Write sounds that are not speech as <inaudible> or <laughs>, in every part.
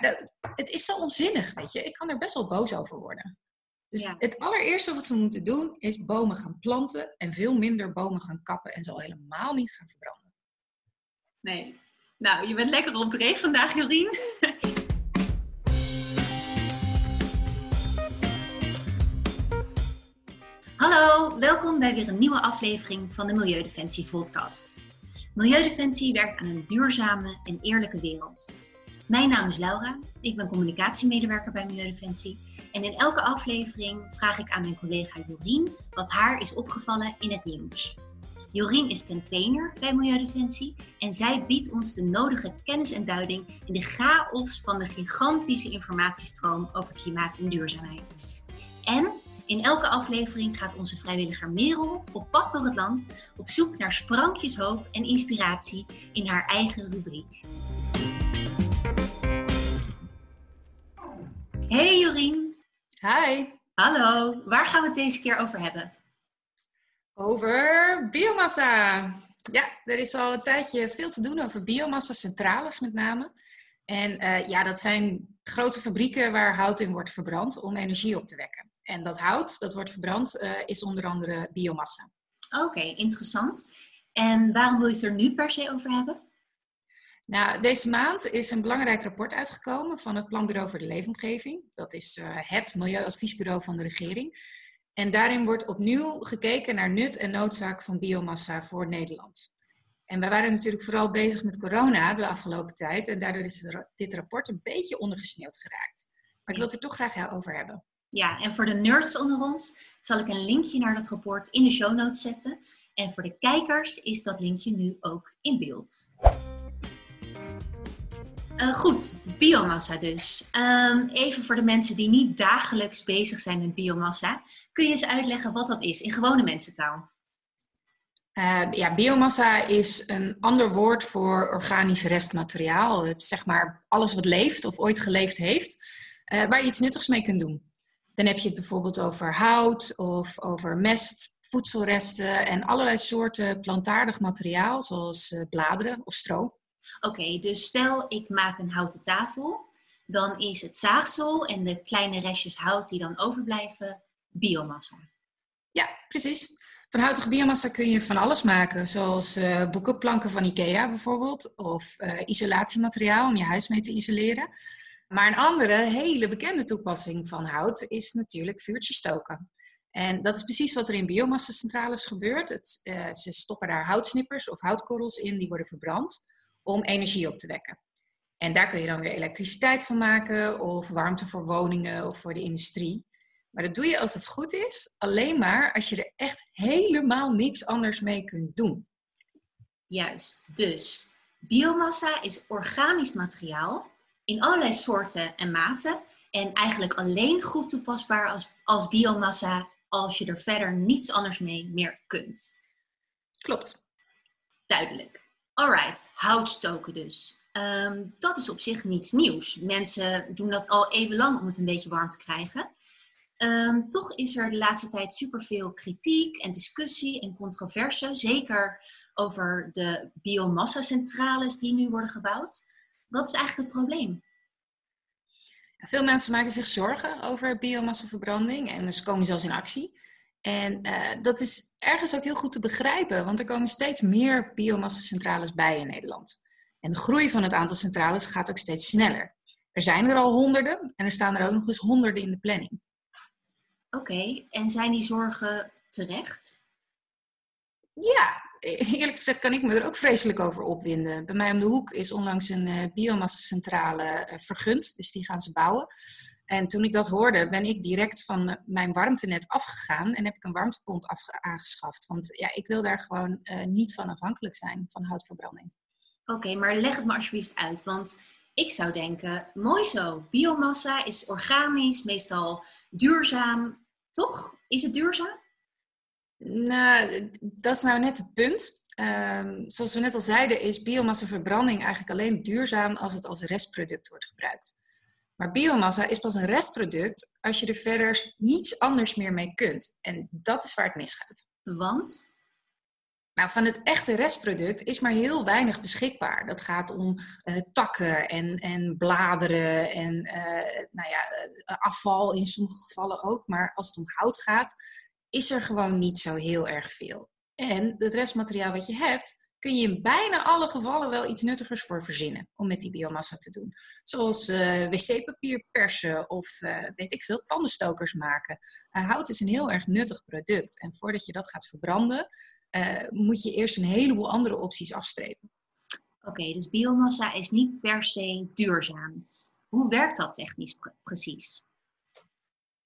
dat, het is zo onzinnig, weet je. Ik kan er best wel boos over worden. Dus het allereerste wat we moeten doen is bomen gaan planten en veel minder bomen gaan kappen en zo helemaal niet gaan verbranden. Nee. Nou, je bent lekker op dreef vandaag, Jorien. <laughs> Hallo, welkom bij weer een nieuwe aflevering van de Milieudefensie podcast. Milieudefensie werkt aan een duurzame en eerlijke wereld. Mijn naam is Laura, ik ben communicatiemedewerker bij Milieudefensie en in elke aflevering vraag ik aan mijn collega Jorien wat haar is opgevallen in het nieuws. Jorien is campaigner bij Milieudefensie en zij biedt ons de nodige kennis en duiding in de chaos van de gigantische informatiestroom over klimaat en duurzaamheid. En in elke aflevering gaat onze vrijwilliger Merel op pad door het land op zoek naar sprankjes hoop en inspiratie in haar eigen rubriek. Hey Jorien. Hi. Hallo. Waar gaan we het deze keer over hebben? Over biomassa. Ja, er is al een tijdje veel te doen over biomassa, centrales met name. En uh, ja, dat zijn grote fabrieken waar hout in wordt verbrand om energie op te wekken. En dat hout dat wordt verbrand uh, is onder andere biomassa. Oké, interessant. En waarom wil je het er nu per se over hebben? Nou, deze maand is een belangrijk rapport uitgekomen van het Planbureau voor de Leefomgeving. Dat is uh, het milieuadviesbureau van de regering. En daarin wordt opnieuw gekeken naar nut en noodzaak van biomassa voor Nederland. En wij waren natuurlijk vooral bezig met corona de afgelopen tijd. En daardoor is dit rapport een beetje ondergesneeuwd geraakt. Maar ik wil het er toch graag over hebben. Ja, en voor de nerds onder ons zal ik een linkje naar dat rapport in de show notes zetten. En voor de kijkers is dat linkje nu ook in beeld. Uh, goed, biomassa dus. Um, even voor de mensen die niet dagelijks bezig zijn met biomassa. Kun je eens uitleggen wat dat is in gewone mensentaal? Uh, ja, biomassa is een ander woord voor organisch restmateriaal. Het, zeg maar alles wat leeft of ooit geleefd heeft, uh, waar je iets nuttigs mee kunt doen. Dan heb je het bijvoorbeeld over hout of over mest, voedselresten en allerlei soorten plantaardig materiaal, zoals bladeren of stro. Oké, dus stel ik maak een houten tafel, dan is het zaagsel en de kleine restjes hout die dan overblijven biomassa. Ja, precies. Van houtige biomassa kun je van alles maken, zoals uh, boekenplanken van IKEA bijvoorbeeld, of uh, isolatiemateriaal om je huis mee te isoleren. Maar een andere hele bekende toepassing van hout is natuurlijk vuurtjes stoken. En dat is precies wat er in biomassa-centrales gebeurt. Het, uh, ze stoppen daar houtsnippers of houtkorrels in, die worden verbrand om energie op te wekken. En daar kun je dan weer elektriciteit van maken of warmte voor woningen of voor de industrie. Maar dat doe je als het goed is, alleen maar als je er echt helemaal niks anders mee kunt doen. Juist, dus biomassa is organisch materiaal in allerlei soorten en maten en eigenlijk alleen goed toepasbaar als, als biomassa als je er verder niets anders mee meer kunt. Klopt. Duidelijk. Alright, houtstoken dus. Ehm, dat is op zich niets nieuws. Mensen doen dat al even lang om het een beetje warm te krijgen. Um, toch is er de laatste tijd superveel kritiek en discussie en controverse, zeker over de biomassa-centrales die nu worden gebouwd. Wat is eigenlijk het probleem? Veel mensen maken zich zorgen over biomassaverbranding en ze komen zelfs in actie. En uh, dat is ergens ook heel goed te begrijpen, want er komen steeds meer biomassa-centrales bij in Nederland. En de groei van het aantal centrales gaat ook steeds sneller. Er zijn er al honderden en er staan er ook nog eens honderden in de planning. Oké, en zijn die zorgen terecht? Ja, eerlijk gezegd kan ik me er ook vreselijk over opwinden. Bij mij om de hoek is onlangs een uh, biomassa-centrale uh, vergund, dus die gaan ze bouwen. En toen ik dat hoorde, ben ik direct van mijn warmtenet afgegaan en heb ik een warmtepomp aangeschaft. Want ja, ik wil daar gewoon uh, niet van afhankelijk zijn, van houtverbranding. Oké, maar leg het me alsjeblieft uit. Want ik zou denken, mooi zo, biomassa is organisch, meestal duurzaam. Toch? Is het duurzaam? Nou, dat is nou net het punt. Um, zoals we net al zeiden, is biomassaverbranding eigenlijk alleen duurzaam als het als restproduct wordt gebruikt. Maar biomassa is pas een restproduct als je er verder niets anders meer mee kunt. En dat is waar het misgaat. Want? Nou, van het echte restproduct is maar heel weinig beschikbaar. Dat gaat om uh, takken en, en bladeren en uh, nou ja, afval in sommige gevallen ook. Maar als het om hout gaat, is er gewoon niet zo heel erg veel. En het restmateriaal wat je hebt, kun je in bijna alle gevallen wel iets nuttigers voor verzinnen om met die biomassa te doen. Zoals uh, wc-papier persen of uh, weet ik veel, tandenstokers maken. Uh, hout is een heel erg nuttig product. En voordat je dat gaat verbranden, moet je eerst een heleboel andere opties afstrepen. Oké, dus biomassa is niet per se duurzaam. Hoe werkt dat technisch precies?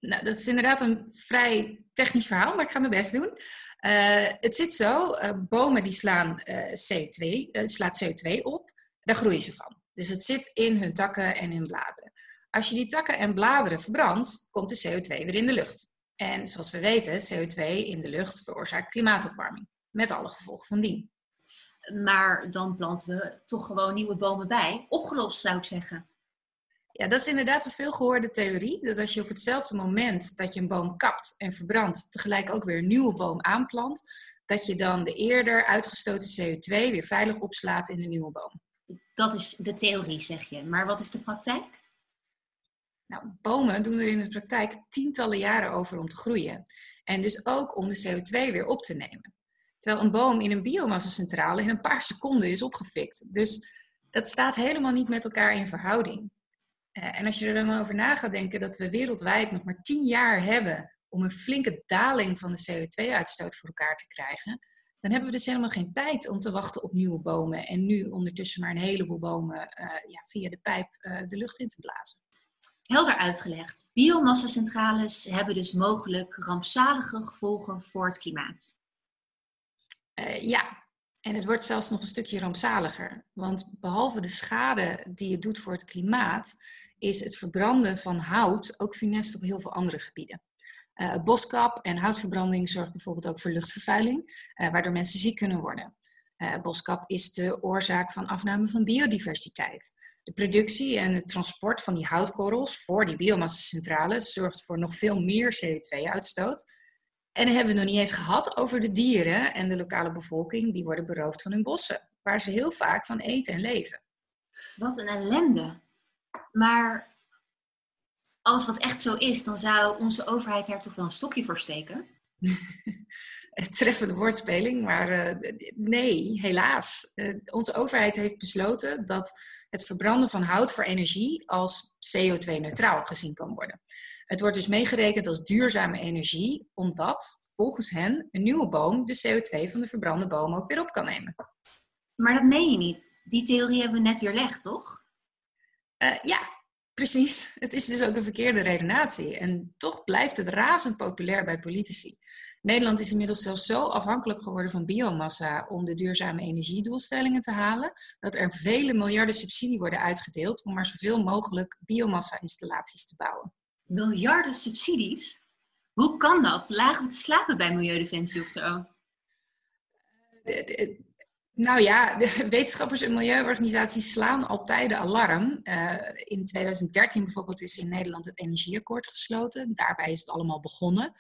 Nou, dat is inderdaad een vrij technisch verhaal, maar ik ga mijn best doen. Uh, het zit zo, uh, bomen die slaan uh, CO2, slaat CO2 op, daar groeien ze van. Dus het zit in hun takken en hun bladeren. Als je die takken en bladeren verbrandt, komt de CO2 weer in de lucht. En zoals we weten, CO2 in de lucht veroorzaakt klimaatopwarming. Met alle gevolgen van dien. Maar dan planten we toch gewoon nieuwe bomen bij. Opgelost zou ik zeggen. Ja, dat is inderdaad een veelgehoorde theorie. Dat als je op hetzelfde moment dat je een boom kapt en verbrandt, tegelijk ook weer een nieuwe boom aanplant, dat je dan de eerder uitgestoten CO2 weer veilig opslaat in de nieuwe boom. Dat is de theorie, zeg je. Maar wat is de praktijk? Nou, bomen doen er in de praktijk tientallen jaren over om te groeien. En dus ook om de CO2 weer op te nemen. Terwijl een boom in een biomassacentrale in een paar seconden is opgefikt. Dus dat staat helemaal niet met elkaar in verhouding. Eh, en als je er dan over na gaat denken dat we wereldwijd nog maar tien jaar hebben om een flinke daling van de CO2-uitstoot voor elkaar te krijgen, dan hebben we dus helemaal geen tijd om te wachten op nieuwe bomen en nu ondertussen maar een heleboel bomen uh, ja, via de pijp uh, de lucht in te blazen. Helder uitgelegd. Biomassacentrales hebben dus mogelijk rampzalige gevolgen voor het klimaat. ja, en het wordt zelfs nog een stukje rampzaliger. Want behalve de schade die het doet voor het klimaat, is het verbranden van hout ook funest op heel veel andere gebieden. Uh, boskap en houtverbranding zorgt bijvoorbeeld ook voor luchtvervuiling, uh, waardoor mensen ziek kunnen worden. Uh, boskap is de oorzaak van afname van biodiversiteit. De productie en het transport van die houtkorrels voor die biomassacentrales zorgt voor nog veel meer CO2-uitstoot. En dan hebben we het nog niet eens gehad over de dieren en de lokale bevolking die worden beroofd van hun bossen, waar ze heel vaak van eten en leven. Wat een ellende. Maar als dat echt zo is, dan zou onze overheid daar toch wel een stokje voor steken? <laughs> Treffende woordspeling, maar uh, nee, helaas. Uh, onze overheid heeft besloten dat het verbranden van hout voor energie als CO2-neutraal gezien kan worden. Het wordt dus meegerekend als duurzame energie, omdat volgens hen een nieuwe boom de CO2 van de verbrande boom ook weer op kan nemen. Maar dat meen je niet. Die theorie hebben we net weerlegd, toch? Uh, ja, precies. Het is dus ook een verkeerde redenatie. En toch blijft het razend populair bij politici. Nederland is inmiddels zelfs zo afhankelijk geworden van biomassa om de duurzame energiedoelstellingen te halen, dat er vele miljarden subsidie worden uitgedeeld om maar zoveel mogelijk biomassa-installaties te bouwen miljarden subsidies. Hoe kan dat? Lagen we te slapen bij Milieudefensie of zo? Nou ja, de <laughs> wetenschappers en milieuorganisaties slaan altijd de alarm. Uh, in 2013 bijvoorbeeld is in Nederland het energieakkoord gesloten. Daarbij is het allemaal begonnen.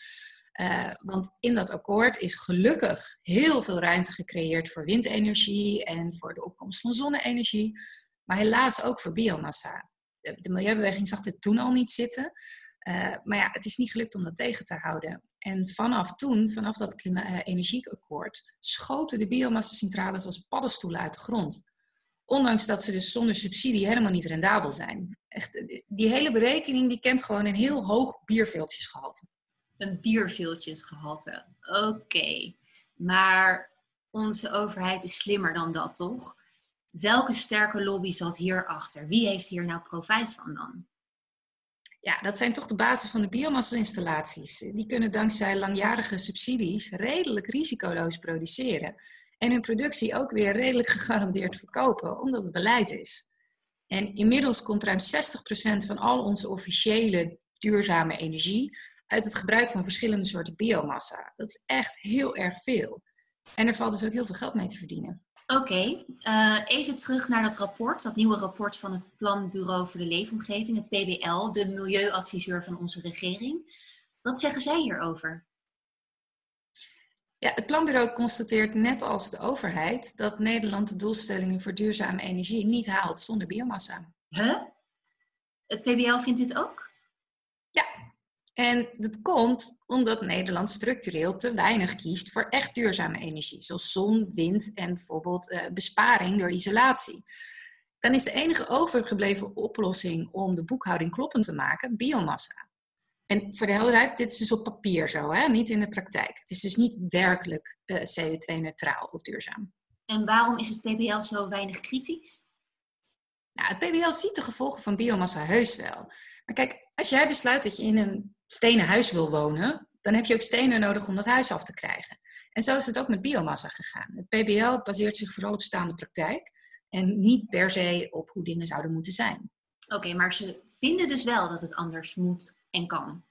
Want in dat akkoord is gelukkig heel veel ruimte gecreëerd voor windenergie en voor de opkomst van zonne-energie. Maar helaas ook voor biomassa. De milieubeweging zag dit toen al niet zitten. Uh, maar ja, het is niet gelukt om dat tegen te houden. En vanaf toen, vanaf dat energieakkoord, schoten de biomassacentrales als paddenstoelen uit de grond. Ondanks dat ze dus zonder subsidie helemaal niet rendabel zijn. Echt, eh, die hele berekening die kent gewoon een heel hoog bierveeltjesgehalte. Een bierveeltjesgehalte, oké. Maar onze overheid is slimmer dan dat, toch? Welke sterke lobby zat hierachter? Wie heeft hier nou profijt van dan? Ja, dat zijn toch de basis van de biomassa-installaties. Die kunnen dankzij langjarige subsidies redelijk risicoloos produceren. En hun productie ook weer redelijk gegarandeerd verkopen, omdat het beleid is. En inmiddels komt ruim 60% van al onze officiële duurzame energie uit het gebruik van verschillende soorten biomassa. Dat is echt heel erg veel. En er valt dus ook heel veel geld mee te verdienen. Oké, eh, even terug naar dat rapport, dat nieuwe rapport van het Planbureau voor de Leefomgeving, het PBL, de milieuadviseur van onze regering. Wat zeggen zij hierover? Ja, het planbureau constateert net als de overheid dat Nederland de doelstellingen voor overheid dat Nederland de doelstellingen voor duurzame energie niet haalt zonder biomassa. Huh? Het PBL vindt dit ook? En dat komt omdat Nederland structureel te weinig kiest voor echt duurzame energie, zoals zon, wind en bijvoorbeeld uh, besparing door isolatie. Dan is de enige overgebleven oplossing om de boekhouding kloppend te maken biomassa. En voor de helderheid, dit is dus op papier zo, hè? niet in de praktijk. Het is dus niet werkelijk uh, eh, CO2-neutraal of duurzaam. En waarom is het PBL zo weinig kritisch? Nou, het PBL ziet de gevolgen van biomassa heus wel. Maar kijk, als jij besluit dat je in een stenen huis wil wonen, dan heb je ook stenen nodig om dat huis af te krijgen. En zo is het ook met biomassa gegaan. Het PBL baseert zich vooral op staande praktijk en niet per se op hoe dingen zouden moeten zijn. Oké, maar ze vinden dus wel dat het anders moet en kan.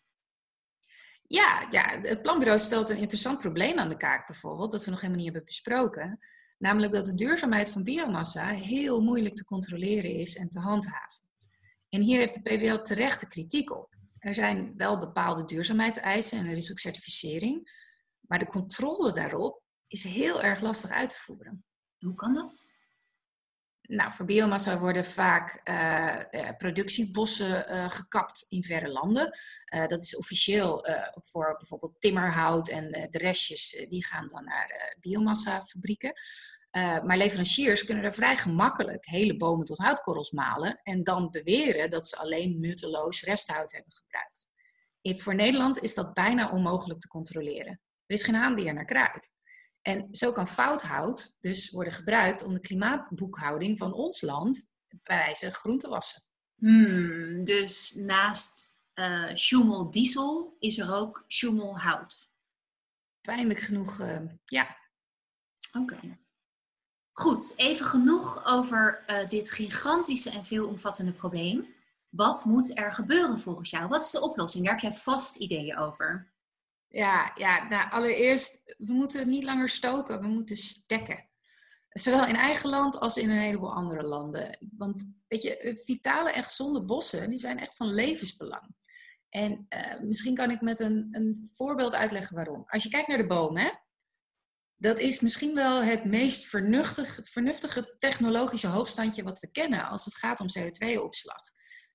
Ja, ja, het planbureau stelt een interessant probleem aan de kaak bijvoorbeeld, dat we nog helemaal niet hebben besproken. Namelijk dat de duurzaamheid van biomassa heel moeilijk te controleren is en te handhaven. En hier heeft de PBL terechte kritiek op. Er zijn wel bepaalde duurzaamheidseisen en er is ook certificering, maar de controle daarop is heel erg lastig uit te voeren. Hoe kan dat? Nou, voor biomassa worden vaak uh, productiebossen uh, gekapt in verre landen. dat is officieel voor bijvoorbeeld timmerhout en de restjes, die gaan dan naar biomassafabrieken. Maar leveranciers kunnen er vrij gemakkelijk hele bomen tot houtkorrels malen en dan beweren dat ze alleen nutteloos resthout hebben gebruikt. voor Nederland is dat bijna onmogelijk te controleren. Er is geen haan die er naar kraait. En zo kan fouthout dus worden gebruikt om de klimaatboekhouding van ons land bij wijze groen te wassen. Hmm, dus naast uh, Schumel diesel is er ook Schumel hout. Pijnlijk genoeg, uh, ja. Oké. Goed, even genoeg over uh, dit gigantische en veelomvattende probleem. Wat moet er gebeuren volgens jou? Wat is de oplossing? Daar heb jij vast ideeën over. Ja, ja nou, allereerst, we moeten niet langer stoken, we moeten stekken. Zowel in eigen land als in een heleboel andere landen. Want weet je, vitale en gezonde bossen, die zijn echt van levensbelang. En uh, misschien kan ik met een, een voorbeeld uitleggen waarom. Als je kijkt naar de boom, hè, dat is misschien wel het meest vernuftige, vernuftige technologische hoogstandje wat we kennen als het gaat om CO2-opslag.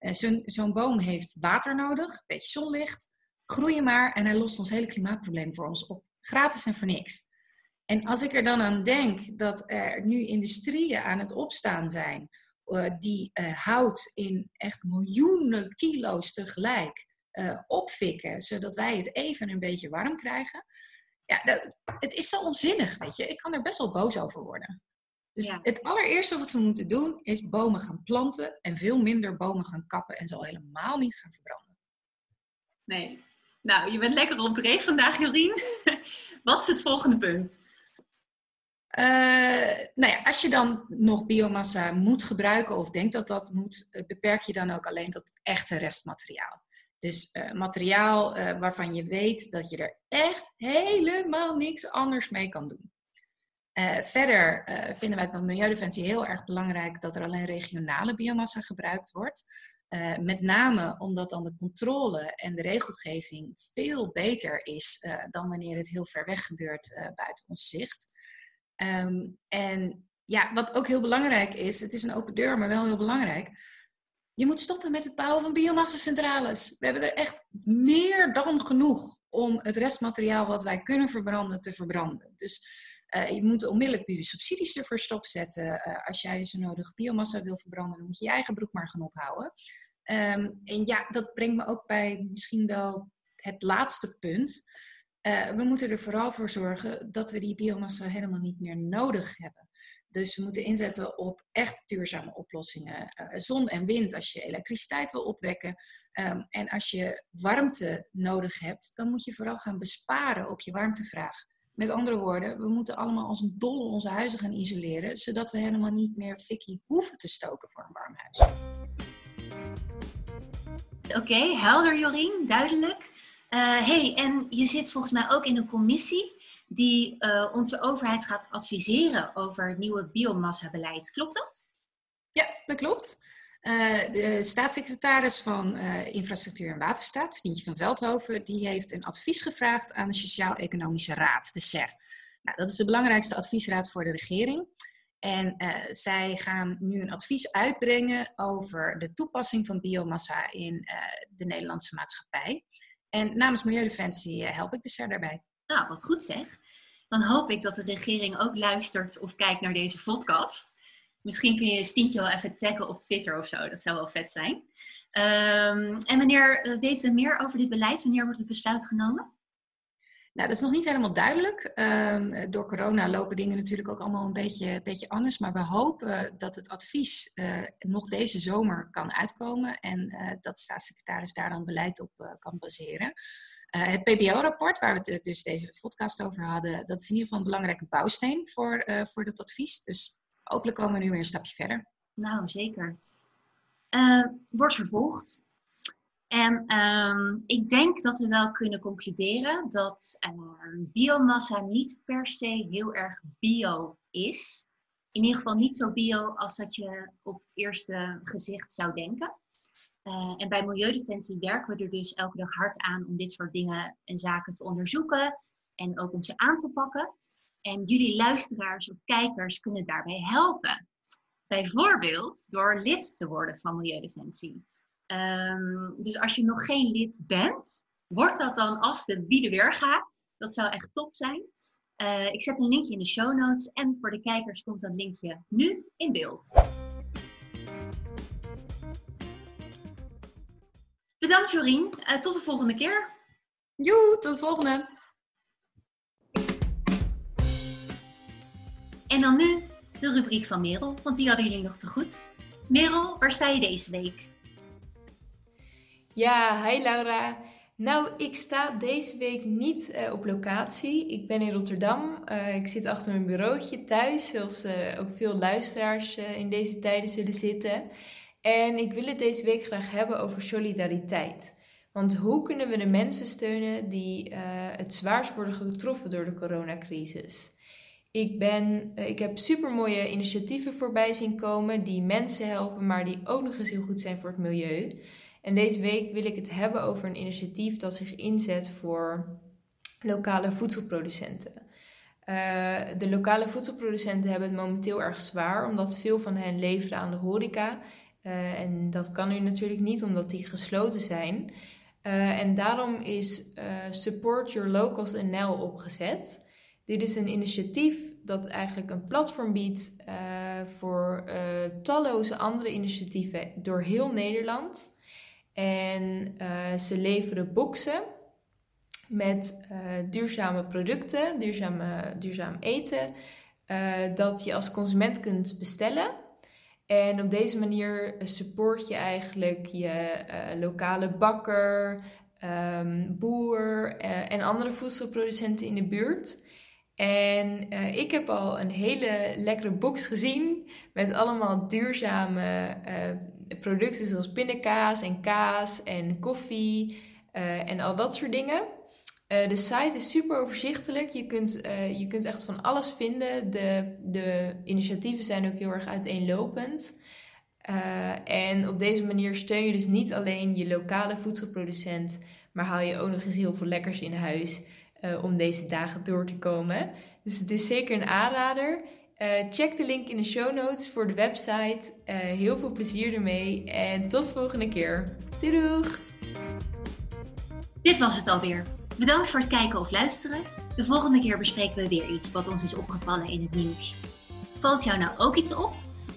Uh, Zo'n zo boom heeft water nodig, een beetje zonlicht, groeien maar en hij lost ons hele klimaatprobleem voor ons op. Gratis en voor niks. En als ik er dan aan denk dat er nu industrieën aan het opstaan zijn uh, die uh, hout in echt miljoenen kilo's tegelijk opfikken, zodat wij het even een beetje warm krijgen. Ja, dat, het is zo onzinnig, weet je. Ik kan er best wel boos over worden. Dus ja. het allereerste wat we moeten doen is bomen gaan planten en veel minder bomen gaan kappen en zo helemaal niet gaan verbranden. Nee, nou, je bent lekker op dreef vandaag, Jorien. <laughs> Wat is het volgende punt? Uh, nou ja, als je dan nog biomassa moet gebruiken of denkt dat dat moet, eh, beperk je dan ook alleen tot het echte restmateriaal. Dus uh, materiaal uh, waarvan je weet dat je er echt helemaal niks anders mee kan doen. verder vinden wij van Milieudefensie heel erg belangrijk dat er alleen regionale biomassa gebruikt wordt. Met name omdat dan de controle en de regelgeving veel beter is dan wanneer het heel ver weg gebeurt buiten ons zicht. Um, en ja, wat ook heel belangrijk is, het is een open deur, maar wel heel belangrijk. Je moet stoppen met het bouwen van biomassa-centrales. We hebben er echt meer dan genoeg om het restmateriaal wat wij kunnen verbranden te verbranden. Dus je moet onmiddellijk de subsidies ervoor stopzetten. als jij zo nodig biomassa wil verbranden, dan moet je je eigen broek maar gaan ophouden. Um, en ja, dat brengt me ook bij misschien wel het laatste punt. Uh, we moeten er vooral voor zorgen dat we die biomassa helemaal niet meer nodig hebben. Dus we moeten inzetten op echt duurzame oplossingen. Uh, zon en wind als je elektriciteit wil opwekken. Um, en als je warmte nodig hebt, dan moet je vooral gaan besparen op je warmtevraag. Met andere woorden, we moeten allemaal als een dolle onze huizen gaan isoleren, zodat we helemaal niet meer fikkie hoeven te stoken voor een warm huis. Oké, helder Jorien, duidelijk. Uh, hey, en je zit volgens mij ook in een commissie die uh, onze overheid gaat adviseren over het nieuwe biomassa-beleid. Klopt dat? Ja, dat klopt. de staatssecretaris van Infrastructuur en Waterstaat, Stientje van Veldhoven, die heeft een advies gevraagd aan de Sociaal-Economische Raad, de SER. Nou, dat is de belangrijkste adviesraad voor de regering. En zij gaan nu een advies uitbrengen over de toepassing van biomassa in de Nederlandse maatschappij. En namens Milieudefensie uh, help ik er daarbij. Nou, wat goed zeg. Dan hoop ik dat de regering ook luistert of kijkt naar deze podcast. Misschien kun je Stientje wel even taggen op Twitter of zo. Dat zou wel vet zijn. Um, en wanneer weten we meer over dit beleid? Wanneer wordt het besluit genomen? Nou, dat is nog niet helemaal duidelijk. Um, door corona lopen dingen natuurlijk ook allemaal een beetje, beetje anders. Maar we hopen dat het advies uh, nog deze zomer kan uitkomen. En uh, dat staatssecretaris daar dan beleid op kan baseren. het PBO-rapport, waar we het dus deze podcast over hadden, dat is in ieder geval een belangrijke bouwsteen voor, voor dat advies. Dus hopelijk komen we nu weer een stapje verder. Nou, zeker. wordt vervolgd. En um, ik denk dat we wel kunnen concluderen dat um, biomassa niet per se heel erg bio is. In ieder geval niet zo bio als dat je op het eerste gezicht zou denken. Uh, en bij Milieudefensie werken we er dus elke dag hard aan om dit soort dingen en zaken te onderzoeken en ook om ze aan te pakken. En jullie luisteraars of kijkers kunnen daarbij helpen. Bijvoorbeeld door lid te worden van Milieudefensie. Um, dus als je nog geen lid bent, wordt dat dan als de bieden weer gaat. Dat zou echt top zijn. Uh, ik zet een linkje in de show notes en voor de kijkers komt dat linkje nu in beeld. Bedankt Jorien. Uh, tot de volgende keer. Joe, tot de volgende. En dan nu de rubriek van Merel, want die hadden jullie nog te goed. Merel, waar sta je deze week? Ja, hi Laura. Nou, ik sta deze week niet uh, op locatie. Ik ben in Rotterdam. Uh, ik zit achter mijn bureautje thuis, zoals uh, ook veel luisteraars in deze tijden zullen zitten. En ik wil het deze week graag hebben over solidariteit. Want hoe kunnen we de mensen steunen die het zwaarst worden getroffen door de coronacrisis? Ik, ben, ik heb supermooie initiatieven voorbij zien komen die mensen helpen, maar die ook nog eens heel goed zijn voor het milieu. En deze week wil ik het hebben over een initiatief dat zich inzet voor lokale voedselproducenten. Uh, de lokale voedselproducenten hebben het momenteel erg zwaar, omdat veel van hen leveren aan de horeca. Uh, en dat kan nu natuurlijk niet, omdat die gesloten zijn. Uh, en daarom is Support Your Locals NL opgezet. Dit is een initiatief dat eigenlijk een platform biedt voor talloze andere initiatieven door heel Nederland. En uh, ze leveren boxen met uh, duurzame producten, duurzame, duurzaam eten, uh, dat je als consument kunt bestellen. En op deze manier support je eigenlijk je lokale bakker, um, boer en andere voedselproducenten in de buurt. En ik heb al een hele lekkere box gezien met allemaal duurzame producten zoals pindakaas en kaas en koffie uh, en al dat soort dingen. Uh, de site is super overzichtelijk. Je kunt, uh, je kunt echt van alles vinden. De, de initiatieven zijn ook heel erg uiteenlopend. en op deze manier steun je dus niet alleen je lokale voedselproducent, maar haal je ook nog eens heel veel lekkers in huis om deze dagen door te komen. Dus het is zeker een aanrader. Uh, check de link in de show notes voor de website. Uh, heel veel plezier ermee en tot de volgende keer. Doei doeg! Dit was het alweer. Bedankt voor het kijken of luisteren. De volgende keer bespreken we weer iets wat ons is opgevallen in het nieuws. Valt jou nou ook iets op?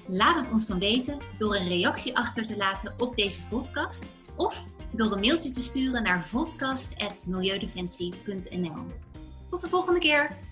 Laat het ons dan weten door een reactie achter te laten op deze podcast of door een mailtje te sturen naar podcast.milieudefensie.nl. Tot de volgende keer!